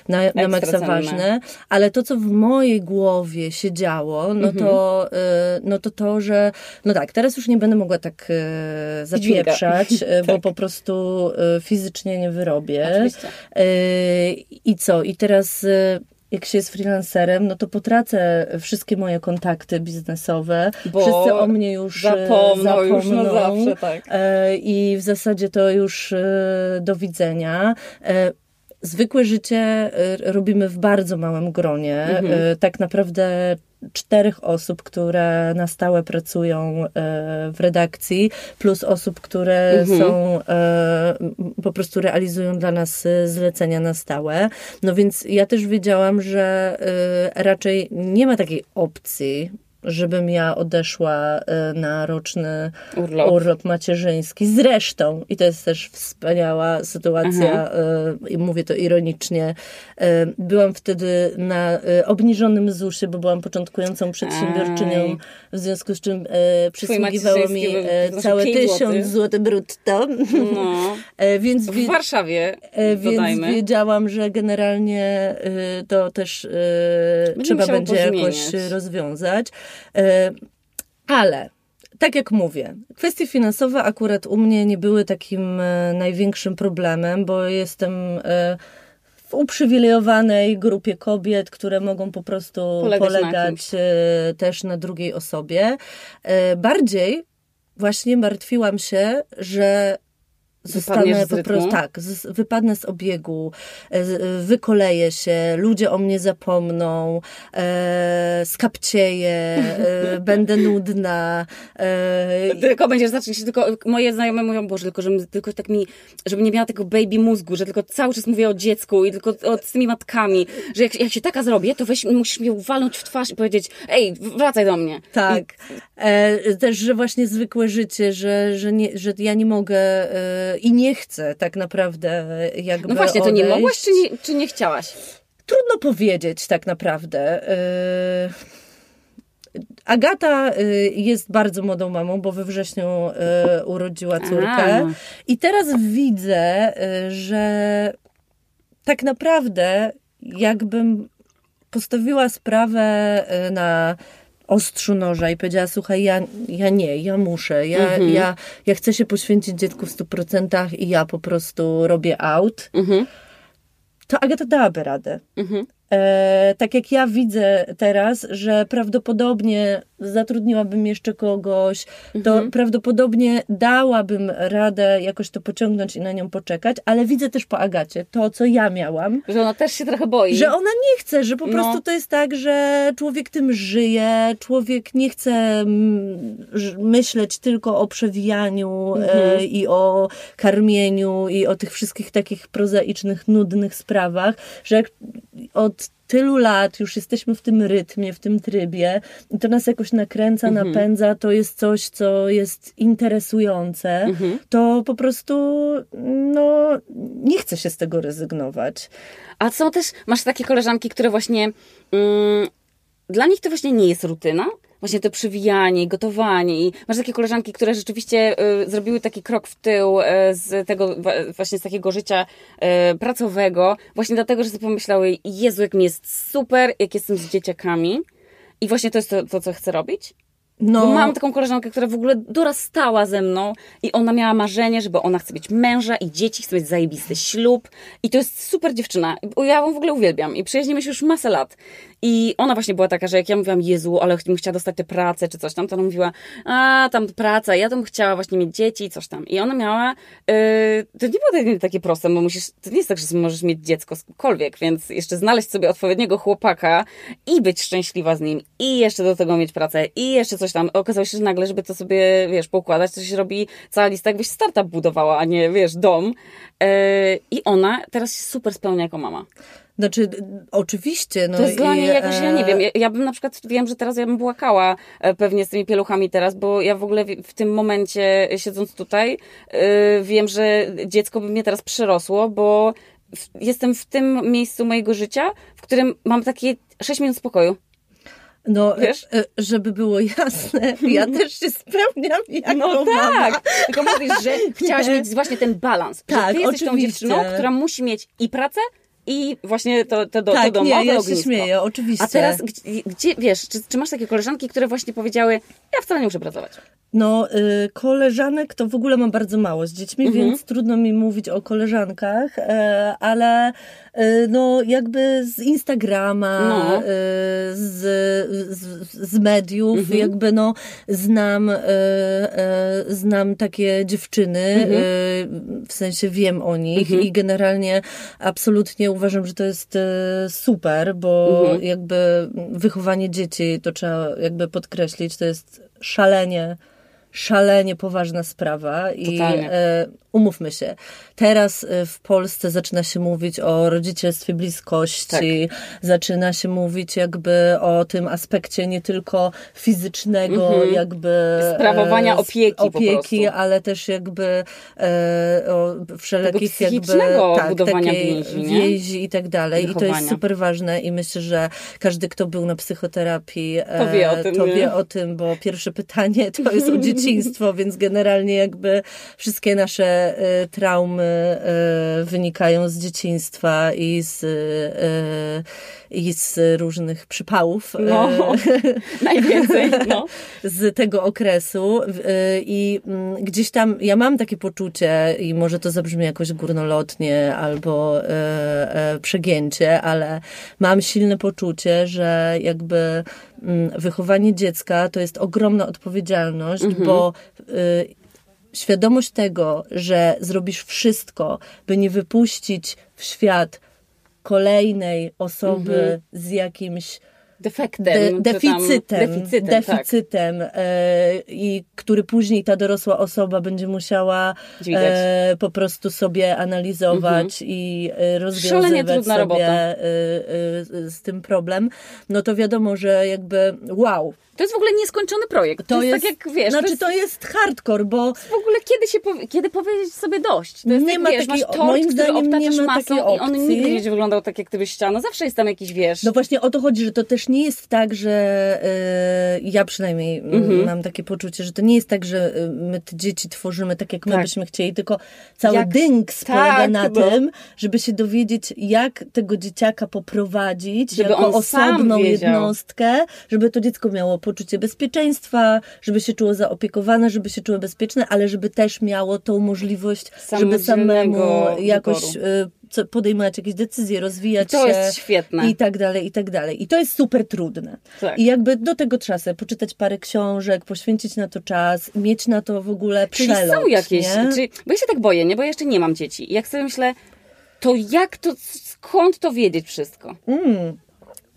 na, na maksa ważne. Ale to, co w mojej głowie się działo, no, mhm. to, e, no to to, że no tak, teraz już nie będę mogła tak e, zapieprzać, tak. bo po prostu fizycznie nie wyrobię. Oczywiście. I co? I teraz jak się jest freelancerem, no to potracę wszystkie moje kontakty biznesowe. Bo Wszyscy o mnie już e, zapomną. zapomną już na zawsze, tak. E, I w zasadzie to już e, do widzenia zwykłe życie robimy w bardzo małym gronie. Mhm. Tak naprawdę czterech osób, które na stałe pracują e, w redakcji, plus osób, które mhm. są e, po prostu realizują dla nas e, zlecenia na stałe. No więc ja też wiedziałam, że raczej nie ma takiej opcji, żebym ja odeszła e, na roczny urlop, urlop macierzyński. Zresztą, i to jest też wspaniała sytuacja, mhm. i mówię to ironicznie, e, byłam wtedy na obniżonym ZUS-ie, bo byłam początkującą przedsiębiorczynią, w związku z czym przysługiwało mi całe tysiąc złotych brutto. No. więc, w Warszawie, Więc wiedziałam, że generalnie to też trzeba będzie jakoś rozwiązać. E, ale tak jak mówię, kwestie finansowe akurat u mnie nie były takim e, największym problemem, bo jestem e, w uprzywilejowanej grupie kobiet, które mogą po prostu polegać, polegać na też na drugiej osobie. Bardziej właśnie martwiłam się, że zostanę po prostu tak, z, wypadnę z obiegu, e, wykoleję się, ludzie o mnie zapomną, e, skapcieję, e, będę nudna. E, tylko będziesz zacząć się tylko, moje znajome mówią, Boże, tylko, żeby, tylko tak mi, żeby nie miała tego baby mózgu, że tylko cały czas mówię o dziecku i tylko o, z tymi matkami, że jak, jak się taka zrobię, to weź, musisz mi walnąć w twarz i powiedzieć, ej, wracaj do mnie. Tak. I... E, też, że właśnie zwykłe życie, że, że, nie, że ja nie mogę e, i nie chcę tak naprawdę jakby No właśnie, to nie mogłaś, czy nie, czy nie chciałaś? Trudno powiedzieć tak naprawdę. E, Agata e, jest bardzo młodą mamą, bo we wrześniu e, urodziła córkę. I teraz widzę, że tak naprawdę jakbym postawiła sprawę na ostrzu noża i powiedziała, słuchaj, ja, ja nie, ja muszę, ja, mhm. ja, ja chcę się poświęcić dziecku w 100% i ja po prostu robię out, mhm. to Agata dałaby radę. Mhm. E, tak jak ja widzę teraz, że prawdopodobnie zatrudniłabym jeszcze kogoś, to mhm. prawdopodobnie dałabym radę jakoś to pociągnąć i na nią poczekać, ale widzę też po Agacie to, co ja miałam. Że ona też się trochę boi. Że ona nie chce, że po no. prostu to jest tak, że człowiek tym żyje, człowiek nie chce mm, myśleć tylko o przewijaniu e, mhm. i o karmieniu i o tych wszystkich takich prozaicznych, nudnych sprawach, że od tylu lat już jesteśmy w tym rytmie, w tym trybie i to nas jakoś nakręca, mhm. napędza, to jest coś, co jest interesujące, mhm. to po prostu no, nie chce się z tego rezygnować. A są też, masz takie koleżanki, które właśnie mm, dla nich to właśnie nie jest rutyna, właśnie to przewijanie, gotowanie i masz takie koleżanki, które rzeczywiście y, zrobiły taki krok w tył y, z tego, właśnie z takiego życia y, pracowego, właśnie dlatego, że sobie pomyślały, Jezu, jak mi jest super, jak jestem z dzieciakami i właśnie to jest to, to co chcę robić. No. Bo mam taką koleżankę, która w ogóle dorastała ze mną i ona miała marzenie, żeby ona chce mieć męża i dzieci, chce mieć zajebisty ślub. I to jest super dziewczyna. Ja ją w ogóle uwielbiam. I przyjaźnimy się już masę lat. I ona właśnie była taka, że jak ja mówiłam, Jezu, ale bym chciała dostać tę pracę czy coś tam, to ona mówiła, a tam praca, ja bym chciała właśnie mieć dzieci i coś tam. I ona miała, yy, to nie było takie proste, bo musisz, to nie jest tak, że możesz mieć dziecko skądkolwiek, więc jeszcze znaleźć sobie odpowiedniego chłopaka i być szczęśliwa z nim i jeszcze do tego mieć pracę i jeszcze coś tam. Okazało się, że nagle, żeby to sobie, wiesz, poukładać, to się robi cała lista, jakbyś startup budowała, a nie, wiesz, dom. Yy, I ona teraz się super spełnia jako mama. Znaczy, oczywiście. No to jest i, dla mnie jakoś, ja nie wiem, ja, ja, bym na przykład, wiem, że teraz ja bym błakała e, pewnie z tymi pieluchami teraz, bo ja w ogóle w tym momencie, siedząc tutaj, e, wiem, że dziecko by mnie teraz przerosło, bo jestem w tym miejscu mojego życia, w którym mam takie 6 minut spokoju. No, Wiesz? E, żeby było jasne, ja też się spełniam jako No tak, mama. tylko mówisz, że chciałaś mieć właśnie ten balans, tak, że ty jesteś oczywiście. tą dziewczyną, która musi mieć i pracę, i właśnie to, to, do, tak, to domowe nie, ja się śmieję, oczywiście. A teraz, gdzie, gdzie wiesz, czy, czy, masz takie koleżanki, które właśnie powiedziały, ja wcale nie muszę pracować? No, y, koleżanek to w ogóle mam bardzo mało z dziećmi, mhm. więc trudno mi mówić o koleżankach, y, ale y, no, jakby z Instagrama, no. Y, z, z, z, mediów, mhm. jakby no, znam, znam takie dziewczyny, mhm. w sensie wiem o nich mhm. i generalnie absolutnie uważam, że to jest super, bo mhm. jakby wychowanie dzieci, to trzeba jakby podkreślić, to jest szalenie szalenie poważna sprawa i e, umówmy się, teraz e, w Polsce zaczyna się mówić o rodzicielstwie bliskości, tak. zaczyna się mówić jakby o tym aspekcie nie tylko fizycznego, mhm. jakby sprawowania e, opieki, opieki ale też jakby o wszelkich jakby tak, budowania więzi, więzi i tak dalej. Wychowania. I to jest super ważne i myślę, że każdy, kto był na psychoterapii, to wie o tym, to wie o tym bo pierwsze pytanie to jest o dzieciństwo, więc generalnie jakby wszystkie nasze Y, traumy y, wynikają z dzieciństwa i z, y, i z różnych przypałów. No, najwięcej. No. Z tego okresu. I mm, gdzieś tam ja mam takie poczucie, i może to zabrzmi jakoś górnolotnie albo przegięcie, ale mam silne poczucie, że jakby wychowanie dziecka to jest ogromna odpowiedzialność, mhm. bo świadomość tego, że zrobisz wszystko, by nie wypuścić w świat kolejnej osoby mhm. z jakimś defektem, de, deficytem, deficytem, deficytem tak. e, i który później ta dorosła osoba będzie musiała e, po prostu sobie analizować mhm. i e, rozwiązywać sobie e, e, z tym problem, no to wiadomo, że jakby wow, to jest w ogóle nieskończony projekt. To, to jest, jest, tak jak wiesz. Znaczy to jest, to jest hardcore, bo. W ogóle kiedy się powie, kiedy powiedzieć sobie dość? To jest nie tak, ma wiesz, takiej, masz tort, moim zdaniem nie ma masą i on nigdy nie będzie wyglądał tak, jak ty byś chciała. No zawsze jest tam jakiś wiesz. No właśnie o to chodzi, że to też nie jest tak, że yy, ja przynajmniej mhm. mam takie poczucie, że to nie jest tak, że y, my te dzieci tworzymy tak, jak my tak. byśmy chcieli, tylko cały jak, dynks tak, polega na no. tym, żeby się dowiedzieć, jak tego dzieciaka poprowadzić żeby jako osobną jednostkę, żeby to dziecko miało poczucie bezpieczeństwa, żeby się czuło zaopiekowane, żeby się czuło bezpieczne, ale żeby też miało tą możliwość, żeby samemu jakoś y, podejmować jakieś decyzje, rozwijać to się. To jest świetne. I tak dalej, i tak dalej. I to jest super trudne. Tak. I jakby do tego trzeba sobie poczytać parę książek, poświęcić na to czas, mieć na to w ogóle przelot. Czyli są jakieś, czyli, bo ja się tak boję, nie? Bo ja jeszcze nie mam dzieci. I jak sobie myślę, to jak to, skąd to wiedzieć wszystko? Mm.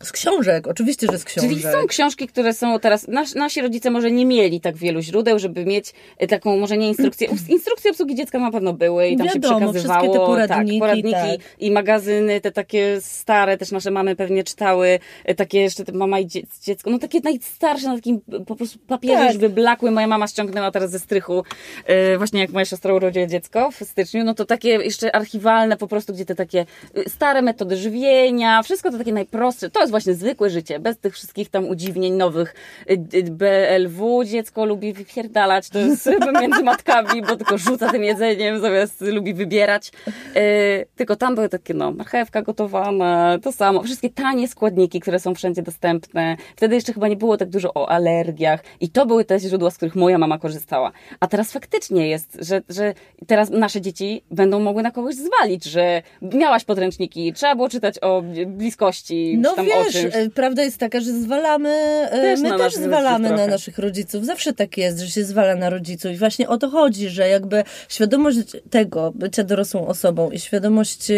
Z książek, oczywiście, że z książek. Czyli są książki, które są teraz. Nas, nasi rodzice może nie mieli tak wielu źródeł, żeby mieć e, taką, może nie instrukcję. Instrukcje obsługi dziecka na pewno były i tam Wiadomo, się przekazywało. Te poradniki, tak, poradniki tak. i magazyny, te takie stare, też nasze mamy pewnie czytały, e, takie jeszcze te mama i dziecko, no takie najstarsze, na takim po prostu papierze tak. już wyblakły. Moja mama ściągnęła teraz ze strychu, yy, właśnie jak moja siostra urodziła dziecko w styczniu, no to takie jeszcze archiwalne po prostu, gdzie te takie stare metody żywienia, wszystko to takie najprostsze. To jest właśnie zwykłe życie, bez tych wszystkich tam udziwnień nowych. Y, y, BLW dziecko lubi wypierdalać, to jest między matkami, bo tylko rzuca tym jedzeniem, zamiast lubi wybierać. Y, tylko tam były takie, no, marchewka gotowana, to samo. Wszystkie tanie składniki, które są wszędzie dostępne. Wtedy jeszcze chyba nie było tak dużo o alergiach i to były te źródła, z których moja mama korzystała. A teraz faktycznie jest, że, że teraz nasze dzieci będą mogły na kogoś zwalić, że miałaś podręczniki, trzeba było czytać o bliskości, no tam wiesz, o czymś. E, prawda jest taka, że zwalamy, e, też my też zwalamy na naszych rodziców. Zawsze tak jest, że się zwala na rodziców. I właśnie o to chodzi, że jakby świadomość tego, bycia dorosłą osobą i świadomość e,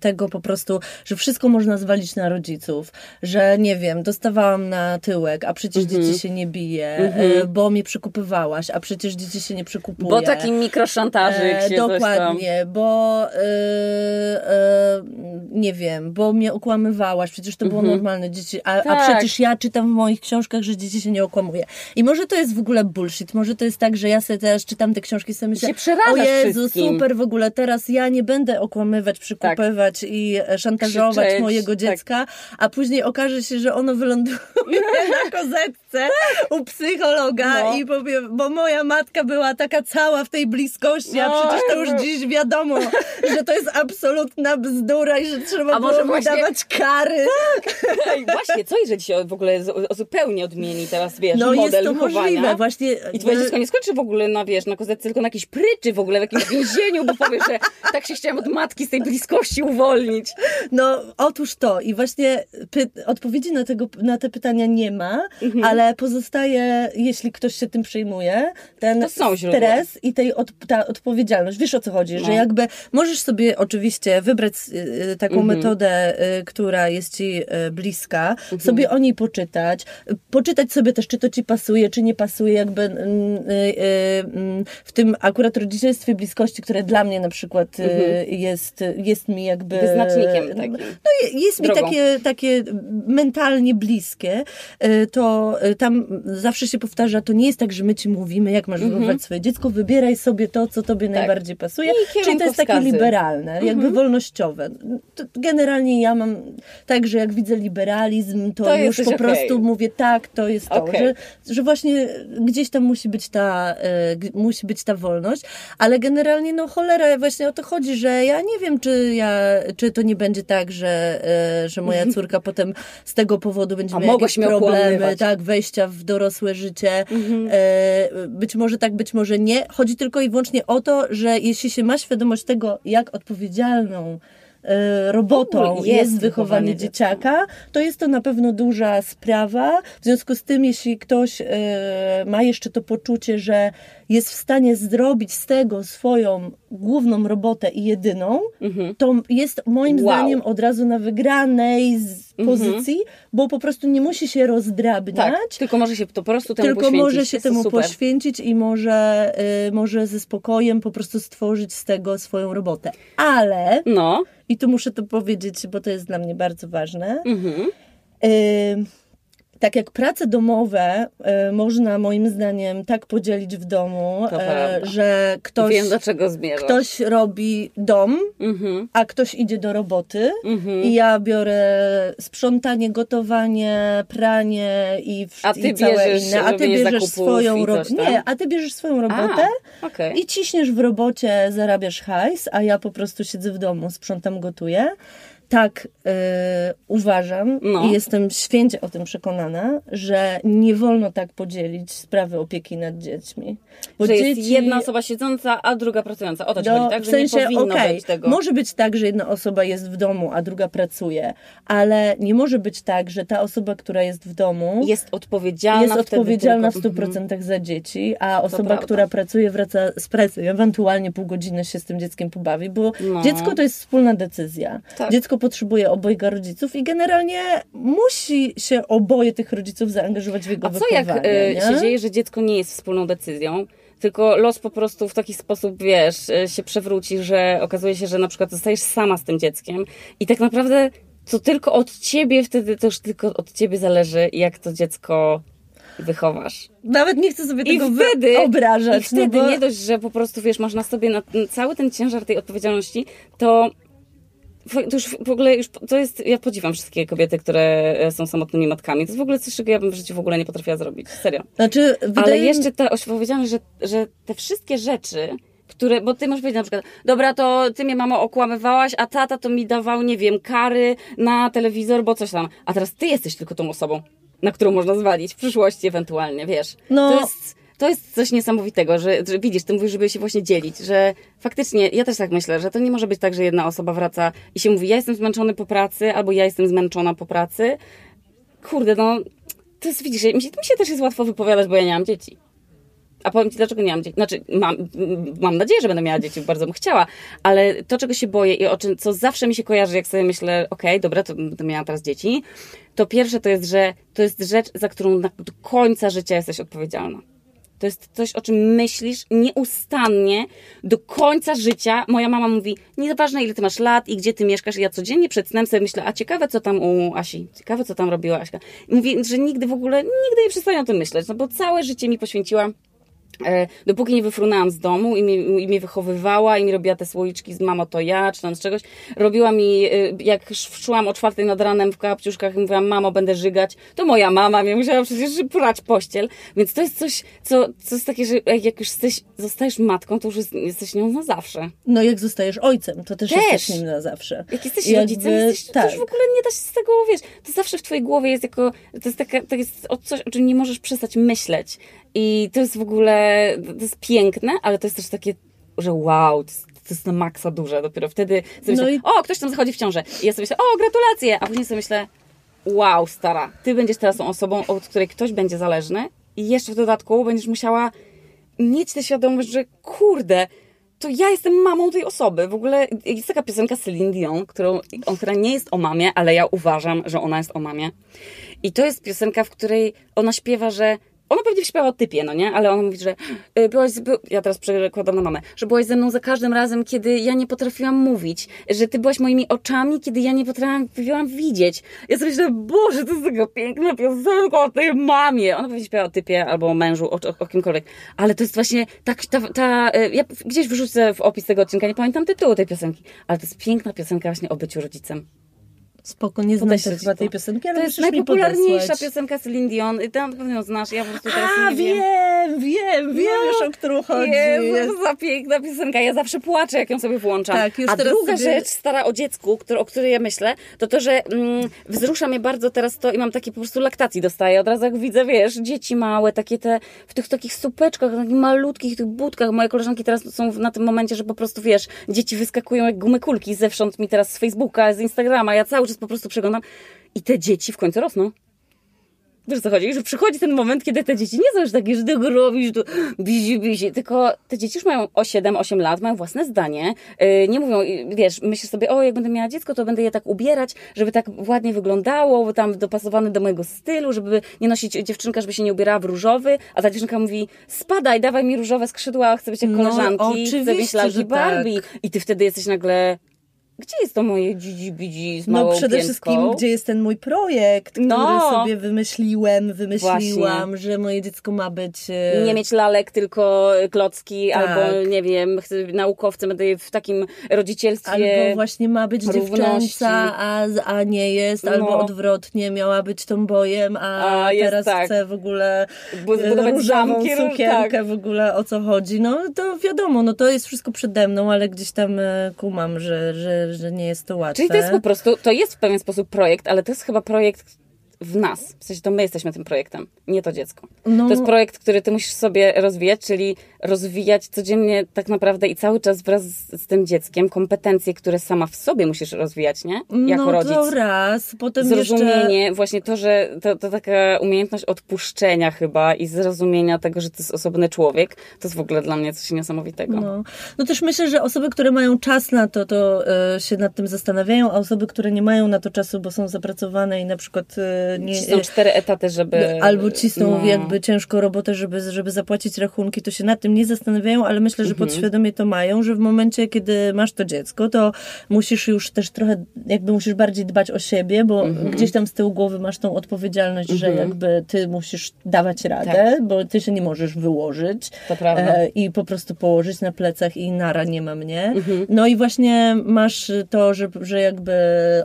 tego po prostu, że wszystko można zwalić na rodziców, że nie wiem, dostawałam na tyłek, a przecież mhm. dzieci się nie bije, mhm. bo mnie przekupywałaś, a przecież dzieci się nie przekupuje. Bo taki mikroszantażyk się Dokładnie, bo nie wiem, bo mnie okłamywałaś, przecież to było mhm. Normalne dzieci, a, tak. a przecież ja czytam w moich książkach, że dzieci się nie okłamuje. I może to jest w ogóle bullshit, może to jest tak, że ja sobie teraz czytam te książki i sobie myślę, o Jezu, wszystkim. super w ogóle, teraz ja nie będę okłamywać, przykupywać tak. i e, szantażować Krzyczeć, mojego tak. dziecka, tak. a później okaże się, że ono wyląduje na kozetce u psychologa no. i powie, bo moja matka była taka cała w tej bliskości, a no, przecież to już dziś wiadomo, że to jest absolutna bzdura i że trzeba a było właśnie... dawać kary. Tak. właśnie, co jeżeli się w ogóle zupełnie odmieni teraz, wiesz, no, model jest to możliwe, właśnie. I twoje dziecko nie skończy w ogóle na, wiesz, na kozetce, tylko na jakiejś pryczy w ogóle, w jakimś więzieniu, bo powie, że tak się chciałam od matki z tej bliskości uwolnić. No, otóż to. I właśnie odpowiedzi na, tego, na te pytania nie ma, mhm. ale pozostaje, jeśli ktoś się tym przejmuje, ten stres i tej od, ta odpowiedzialność. Wiesz o co chodzi, no. że jakby możesz sobie oczywiście wybrać y, taką mhm. metodę, y, która jest ci y, bliska, mhm. sobie o niej poczytać, poczytać sobie też, czy to ci pasuje, czy nie pasuje, jakby mm, mm, w tym akurat rodzicielstwie bliskości, które dla mnie na przykład mhm. jest, jest mi jakby... Wyznacznikiem takim. No, jest mi takie, takie mentalnie bliskie, to tam zawsze się powtarza, to nie jest tak, że my ci mówimy, jak masz mhm. wychować swoje dziecko, wybieraj sobie to, co tobie tak. najbardziej pasuje. Czyli to jest takie liberalne, jakby mhm. wolnościowe. Generalnie ja mam tak, że jak widzę liberalizm, to, to już po okay. prostu mówię tak, to jest to, okay. że, że właśnie gdzieś tam musi być ta, e, musi być ta wolność, ale generalnie no cholera, właśnie o to chodzi, że ja nie wiem, czy ja, czy to nie będzie tak, że, e, że moja córka potem z tego powodu będzie miała jakieś problemy, tak, wejścia w dorosłe życie. Mhm. E, być może tak, być może nie. Chodzi tylko i wyłącznie o to, że jeśli się ma świadomość tego, jak odpowiedzialną robotą jest, jest wychowanie dzieciaka, to jest to na pewno duża sprawa. W związku z tym, jeśli ktoś e, ma jeszcze to poczucie, że jest w stanie zrobić z tego swoją główną robotę i jedyną, mhm. to jest moim wow. zdaniem od razu na wygranej mhm. pozycji, mhm. bo po prostu nie musi się rozdrabniać. Tak, tylko może się to po prostu temu tylko poświęcić. Tylko może się temu super. poświęcić i może, y, może ze spokojem po prostu stworzyć z tego swoją robotę. Ale, no. i tu muszę to powiedzieć, bo to jest dla mnie bardzo ważne, mhm. y, tak jak prace domowe e, można moim zdaniem tak podzielić w domu, e, że ktoś, Wiem, ktoś robi dom, mhm. a ktoś idzie do roboty mhm. i ja biorę sprzątanie, gotowanie, pranie i, w, a ty i całe bierzesz, inne. A ty bierzesz swoją robotę. Nie, a ty bierzesz swoją robotę a, okay. i ciśniesz w robocie, zarabiasz hajs, a ja po prostu siedzę w domu, sprzątam, gotuję tak y, uważam no. i jestem święcie o tym przekonana, że nie wolno tak podzielić sprawy opieki nad dziećmi. Bo że dzieci... jest jedna osoba siedząca, a druga pracująca. O to ci no, chodzi, tak? Że w sensie, nie powinno okay, być tego. Może być tak, że jedna osoba jest w domu, a druga pracuje, ale nie może być tak, że ta osoba, która jest w domu jest odpowiedzialna, jest odpowiedzialna w 100% mhm. za dzieci, a osoba, która pracuje, wraca z pracy, ewentualnie pół godziny się z tym dzieckiem pobawi, bo no. dziecko to jest wspólna decyzja. Tak. Dziecko potrzebuje obojga rodziców i generalnie musi się oboje tych rodziców zaangażować w jego A co jak y, się dzieje, że dziecko nie jest wspólną decyzją? tylko los po prostu w taki sposób, wiesz, y, się przewróci, że okazuje się, że na przykład zostajesz sama z tym dzieckiem i tak naprawdę to tylko od ciebie wtedy, to już tylko od ciebie zależy, jak to dziecko wychowasz. Nawet nie chcę sobie I tego wtedy, wyobrażać. I wtedy no bo... nie dość, że po prostu, wiesz, masz na sobie na, cały ten ciężar tej odpowiedzialności, to to już w ogóle już, to jest, ja podziwiam wszystkie kobiety, które e, są samotnymi matkami. To jest w ogóle coś, czego ja bym w życiu w ogóle nie potrafiła zrobić. Serio. Znaczy, Ale jeszcze ta, powiedziałam, że, że te wszystkie rzeczy, które, bo ty możesz powiedzieć na przykład, dobra, to ty mnie mamo okłamywałaś, a tata to mi dawał, nie wiem, kary na telewizor, bo coś tam. A teraz ty jesteś tylko tą osobą, na którą można zwalić w przyszłości ewentualnie, wiesz. No. To jest to jest coś niesamowitego, że, że widzisz, ty mówisz, żeby się właśnie dzielić, że faktycznie, ja też tak myślę, że to nie może być tak, że jedna osoba wraca i się mówi, ja jestem zmęczony po pracy, albo ja jestem zmęczona po pracy. Kurde, no, to jest, widzisz, mi się, mi się też jest łatwo wypowiadać, bo ja nie mam dzieci. A powiem Ci, dlaczego nie mam dzieci. Znaczy, mam, mam nadzieję, że będę miała dzieci, bardzo bym chciała, ale to, czego się boję i o czym, co zawsze mi się kojarzy, jak sobie myślę, okej, okay, dobra, to będę miała teraz dzieci, to pierwsze to jest, że to jest rzecz, za którą do końca życia jesteś odpowiedzialna. To jest coś, o czym myślisz nieustannie do końca życia. Moja mama mówi, nieważne ile ty masz lat i gdzie ty mieszkasz. I ja codziennie przed snem sobie myślę, a ciekawe co tam u Asi, ciekawe co tam robiła Aśka. I mówi, że nigdy w ogóle, nigdy nie przestaję o tym myśleć, no bo całe życie mi poświęciła dopóki nie wyfrunęłam z domu i mnie, i mnie wychowywała i mi robiła te słoiczki z mamo to ja, czy tam z czegoś, robiła mi, e, jak szłam o czwartej nad ranem w kapciuszkach i mówiłam, mamo, będę żygać, to moja mama mnie musiała przecież prać pościel, więc to jest coś, co, co jest takie, że jak już jesteś, zostajesz matką, to już jest, jesteś nią na zawsze. No jak zostajesz ojcem, to też, też. jesteś nim na zawsze. Jak jesteś Jakby, rodzicem, jesteś, tak. to już w ogóle nie da się z tego, wiesz, to zawsze w twojej głowie jest jako, to jest, taka, to jest coś, o czym nie możesz przestać myśleć i to jest w ogóle, to jest piękne, ale to jest też takie, że wow, to jest, to jest na maksa duże. Dopiero wtedy sobie no myślę, i... o, ktoś tam zachodzi w ciążę. I ja sobie myślę, o, gratulacje! A później sobie myślę, wow, stara, ty będziesz teraz tą osobą, od której ktoś będzie zależny i jeszcze w dodatku będziesz musiała mieć tę świadomość, że kurde, to ja jestem mamą tej osoby. W ogóle jest taka piosenka Celine Dion, którą, która nie jest o mamie, ale ja uważam, że ona jest o mamie. I to jest piosenka, w której ona śpiewa, że ona pewnie śpiewa o typie, no nie? Ale ona mówi, że y, byłaś, by... ja teraz przekładam na mamę, że byłaś ze mną za każdym razem, kiedy ja nie potrafiłam mówić, że ty byłaś moimi oczami, kiedy ja nie potrafiłam widzieć. Ja sobie myślę, Boże, to jest taka piękna piosenka o tej mamie. Ona pewnie śpiewa o typie albo o mężu, o, o, o kimkolwiek. Ale to jest właśnie tak, ta, ta, y, ja gdzieś wyrzucę w opis tego odcinka, nie pamiętam tytułu tej piosenki, ale to jest piękna piosenka właśnie o byciu rodzicem. Spoko, nie znam też chyba tej piosenki, ale To jest najpopularniejsza piosenka Celine Dion ty na pewno ją znasz, ja po prostu teraz A, nie wiem, wiem. wiem, wiem No, już, o którą chodzi. Jezu, to za piękna piosenka. Ja zawsze płaczę, jak ją sobie włączam. Tak, już A teraz druga sobie- rzecz, stara o dziecku, który, o której ja myślę, to to, że mm, wzrusza mnie bardzo teraz to i mam takie po prostu laktacji dostaję. Od razu jak widzę, wiesz, dzieci małe, takie te, w tych takich supeczkach, takich malutkich tych budkach. Moje koleżanki teraz są na tym momencie, że po prostu, wiesz, dzieci wyskakują jak gumy kulki zewsząd mi teraz z Facebooka, z Instagrama. Ja cały czas po prostu przeglądam i te dzieci w końcu rosną. Wiesz co chodzi? Że przychodzi ten moment, kiedy te dzieci nie są już takie, że tego robisz, tu bizi, bizi, tylko te dzieci już mają o 7-8 lat, mają własne zdanie, yy, nie mówią, wiesz, myślisz sobie, o, jak będę miała dziecko, to będę je tak ubierać, żeby tak ładnie wyglądało, tam dopasowane do mojego stylu, żeby nie nosić dziewczynka, żeby się nie ubierała w różowy, a ta dziewczynka mówi, spadaj, dawaj mi różowe skrzydła, chcę być jak No, koleżanki, chcę oczywiście, mieć lalki że Barbie. tak. I ty wtedy jesteś nagle, gdzie jest to moje dzidzi z małą No przede piętką? wszystkim, gdzie jest ten mój projekt, który No. sobie wymyśliłem, wymyśliłam, Właśnie. że moje dziecko ma być... e, nie mieć lalek, tylko klocki, Tak. albo nie wiem, naukowcem, będę w takim rodzicielstwie. Albo właśnie ma być równości. dziewczęca, a, a nie jest, albo No. odwrotnie, miała być tombojem, a, A, jest teraz tak. chce w ogóle e, zbudować różową zamki, róż- sukienkę, tak. w ogóle o co chodzi. No to wiadomo, no to jest wszystko przede mną, ale gdzieś tam e, kumam, że, że, że nie jest to łatwe. Czyli to jest po prostu, to jest w pewien sposób projekt, ale to jest chyba projekt w nas. W sensie to my jesteśmy tym projektem, nie to dziecko. No. To jest projekt, który ty musisz sobie rozwijać, czyli rozwijać codziennie tak naprawdę i cały czas wraz z, z tym dzieckiem kompetencje, które sama w sobie musisz rozwijać, nie? Jako no rodzic. to raz, potem jeszcze... Zrozumienie, właśnie to, że to, to taka umiejętność odpuszczenia chyba i zrozumienia tego, że to jest osobny człowiek, to jest w ogóle dla mnie coś niesamowitego. No. no też myślę, że osoby, które mają czas na to, to e, się nad tym zastanawiają, a osoby, które nie mają na to czasu, bo są zapracowane i na przykład e, nie... Są cztery etaty, żeby... Albo cisną no. jakby ciężką robotę, żeby, żeby zapłacić rachunki, to się nad tym nie zastanawiają, ale myślę, że Mhm. podświadomie to mają, że w momencie, kiedy masz to dziecko, to musisz już też trochę, jakby musisz bardziej dbać o siebie, bo Mhm. gdzieś tam z tyłu głowy masz tą odpowiedzialność, że jakby ty musisz dawać radę, bo ty się nie możesz wyłożyć Tak. To prawda. e, i po prostu położyć na plecach i nara nie ma mnie. Mhm. No i właśnie masz to, że, że jakby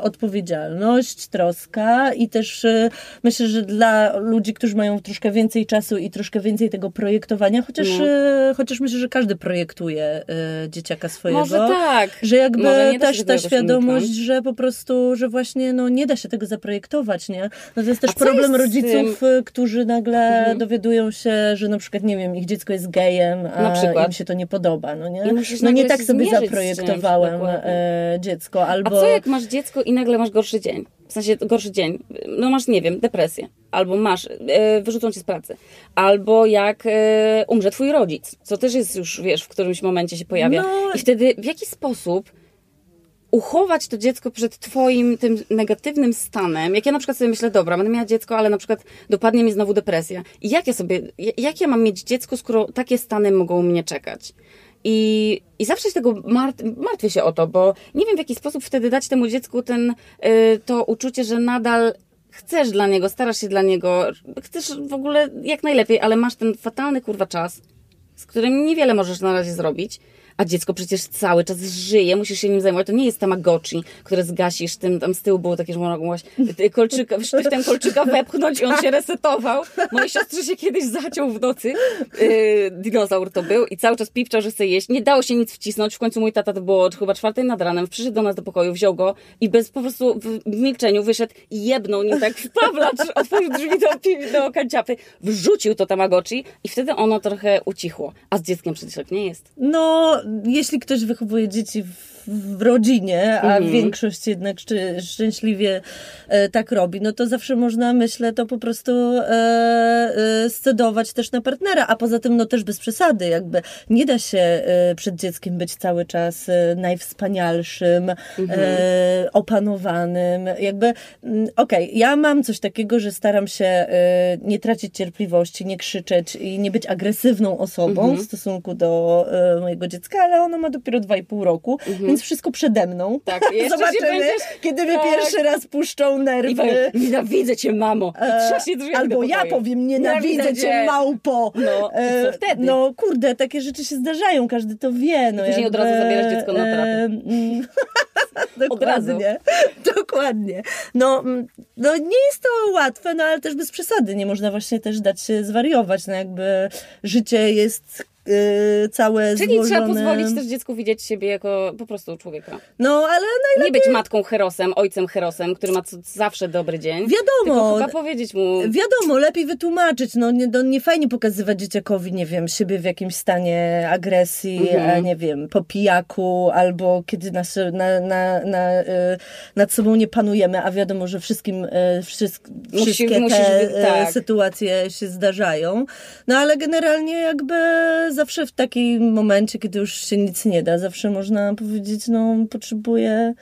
odpowiedzialność, troska i też e, myślę, że dla ludzi, którzy mają troszkę więcej czasu i troszkę więcej tego projektowania, chociaż, No. e, chociaż myślę, że każdy projektuje e, dzieciaka swojego. Może tak. Że jakby też ta jakoś świadomość, że po prostu, że właśnie no, nie da się tego zaprojektować, nie? No to jest też A problem jest rodziców, y, którzy nagle Mhm. dowiadują się, że na przykład, nie wiem, ich dziecko jest gejem, a im się to nie podoba, no nie? No nie tak sobie zaprojektowałem e, dziecko, A albo... co jak masz dziecko i nagle masz gorszy dzień? W sensie gorszy dzień. No masz, nie wiem, depresję. Albo masz, e, wyrzucą cię z pracy. Albo jak e, umrze twój rodzic. Co też jest już, wiesz, w którymś momencie się pojawia. No. I wtedy w jaki sposób uchować to dziecko przed twoim tym negatywnym stanem. Jak ja na przykład sobie myślę, dobra, będę miała dziecko, ale na przykład dopadnie mi znowu depresja. I jak ja sobie, jak ja mam mieć dziecko, skoro takie stany mogą mnie czekać? I, I zawsze się tego mart, martwię się o to, bo nie wiem w jaki sposób wtedy dać temu dziecku ten, y, to uczucie, że nadal chcesz dla niego, starasz się dla niego, chcesz w ogóle jak najlepiej, ale masz ten fatalny kurwa czas, z którym niewiele możesz na razie zrobić. A dziecko przecież cały czas żyje, musisz się nim zajmować. To nie jest tamagotchi, które zgasisz, tym tam z tyłu było takie, że mogłaś kolczyka, sztyftem kolczyka wepchnąć i on się resetował. Mojej siostrze się kiedyś zaciął w nocy. Yy, dinozaur to był i cały czas pipczał, że chce jeść. Nie dało się nic wcisnąć. W końcu mój tata, to było chyba czwartej nad ranem, przyszedł do nas do pokoju, wziął go i bez po prostu w milczeniu wyszedł i jebnął nim tak w pawlacz, otworzył drzwi do, do kanciapy, wrzucił to tamagotchi i wtedy ono trochę ucichło. A z dzieckiem przecież tak nie jest. No, jeśli ktoś wychowuje dzieci w, w rodzinie, a Mhm. większość jednak szczę, szczęśliwie e, tak robi, no to zawsze można, myślę, to po prostu e, e, scedować też na partnera, a poza tym, no też bez przesady, jakby nie da się przed dzieckiem być cały czas najwspanialszym, Mhm. opanowanym, jakby, mm, okej, ja mam coś takiego, że staram się nie tracić cierpliwości, nie krzyczeć i nie być agresywną osobą Mhm. w stosunku do mojego dziecka, ale ono ma dopiero dwa i pół roku, więc wszystko przede mną. Tak, Zobaczymy, będziesz- kiedy mnie tak. pierwszy raz puszczą I nerwy. powiem, nienawidzę cię, mamo. I E, drzwi Albo ja powiem, nienawidzę cię, małpo. No, i co wtedy? No, kurde, takie rzeczy się zdarzają, każdy to wie. No, Później od razu zabierasz dziecko na terapię. mm, Dokładnie. Dokładnie. No, mm, no nie jest to łatwe, no ale też bez przesady. Nie można właśnie też dać się zwariować. No jakby życie jest yy, całe Czyli złożone. trzeba pozwolić też dziecku widzieć siebie jako po prostu człowieka. No, ale najlepiej... Nie być matką herosem, ojcem herosem, który ma zawsze dobry dzień. Wiadomo. Tylko chyba powiedzieć mu... Wiadomo, lepiej wytłumaczyć. No nie, no, nie fajnie pokazywać dzieciakowi, nie wiem, siebie w jakimś stanie agresji, mhm. nie wiem, po pijaku, albo kiedy nas, na, na, na, y, nad sobą nie panujemy, a wiadomo, że wszystkim, y, wszystk, Musi, wszystkie te y, tak. sytuacje się zdarzają. No ale generalnie jakby zawsze w takim momencie, kiedy już się nic nie da, zawsze można powiedzieć, no potrzebuję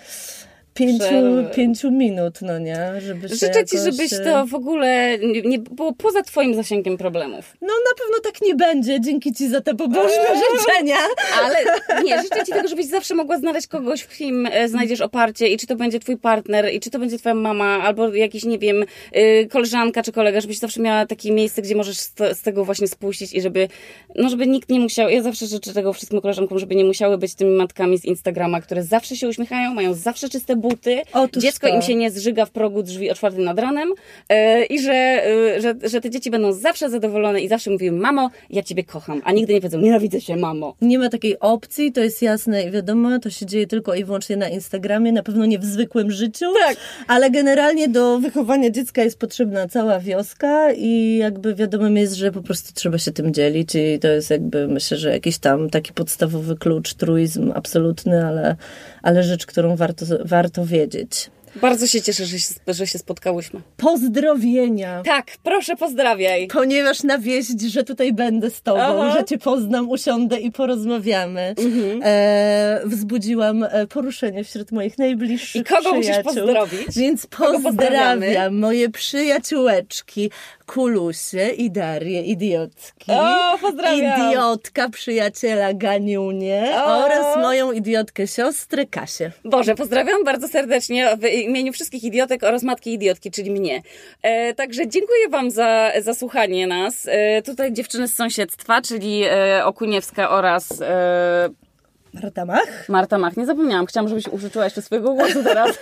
pięciu, pięciu minut, no nie? Żeby Życzę ci, żebyś to w ogóle nie, było poza twoim zasięgiem problemów. No na pewno tak nie będzie, dzięki ci za te pobożne eee. życzenia. Ale nie, życzę ci tego, żebyś zawsze mogła znaleźć kogoś, w kim e, znajdziesz oparcie i czy to będzie twój partner, i czy to będzie twoja mama, albo jakiś, nie wiem, y, koleżanka czy kolega, żebyś zawsze miała takie miejsce, gdzie możesz z, tego właśnie spuścić i żeby, no żeby nikt nie musiał, ja zawsze życzę tego wszystkim koleżankom, żeby nie musiały być tymi matkami z Instagrama, które zawsze się uśmiechają, mają zawsze czyste buty, Otóż dziecko to. im się nie zżyga w progu drzwi otwartym nad ranem yy, i że, yy, że, że te dzieci będą zawsze zadowolone i zawsze mówiły, mamo, ja ciebie kocham, a nigdy nie powiedzą, nienawidzę się, mamo. Nie ma takiej opcji, to jest jasne i wiadomo, to się dzieje tylko i wyłącznie na Instagramie, na pewno nie w zwykłym życiu, tak. ale generalnie do wychowania dziecka jest potrzebna cała wioska i jakby wiadomym jest, że po prostu trzeba się tym dzielić i to jest jakby, myślę, że jakiś tam taki podstawowy klucz, truizm absolutny, ale, ale rzecz, którą warto, warto wiedzieć. Bardzo się cieszę, że się, że się spotkałyśmy. Pozdrowienia. Tak, proszę pozdrawiaj. Ponieważ na wieść, że tutaj będę z tobą, Aha. że cię poznam, usiądę i porozmawiamy. Mhm. E, wzbudziłam e, poruszenie wśród moich najbliższych I kogo przyjaciół. musisz pozdrowić? Więc pozdrawiam moje przyjaciółeczki, Kulusie i Darię Idiotki. O, pozdrawiam. Idiotka przyjaciela Ganiunie o. oraz moją idiotkę siostrę Kasię. Boże, pozdrawiam bardzo serdecznie w imieniu wszystkich idiotek oraz matki idiotki, czyli mnie. E, także dziękuję Wam za, za słuchanie nas. E, tutaj dziewczyny z sąsiedztwa, czyli e, Okuniewska oraz... E, Marta Mach? Marta Mach. Nie zapomniałam. Chciałam, żebyś użyczyła jeszcze swojego głosu teraz.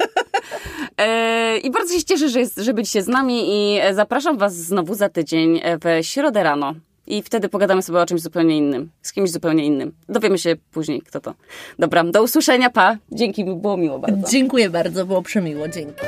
E, I bardzo się cieszę, że, jest, że byliście z nami i zapraszam Was znowu za tydzień w środę rano. I wtedy pogadamy sobie o czymś zupełnie innym. Z kimś zupełnie innym. Dowiemy się później, kto to. Dobra, do usłyszenia, pa. Dzięki, było miło bardzo. Dziękuję bardzo, było przemiło. Dzięki.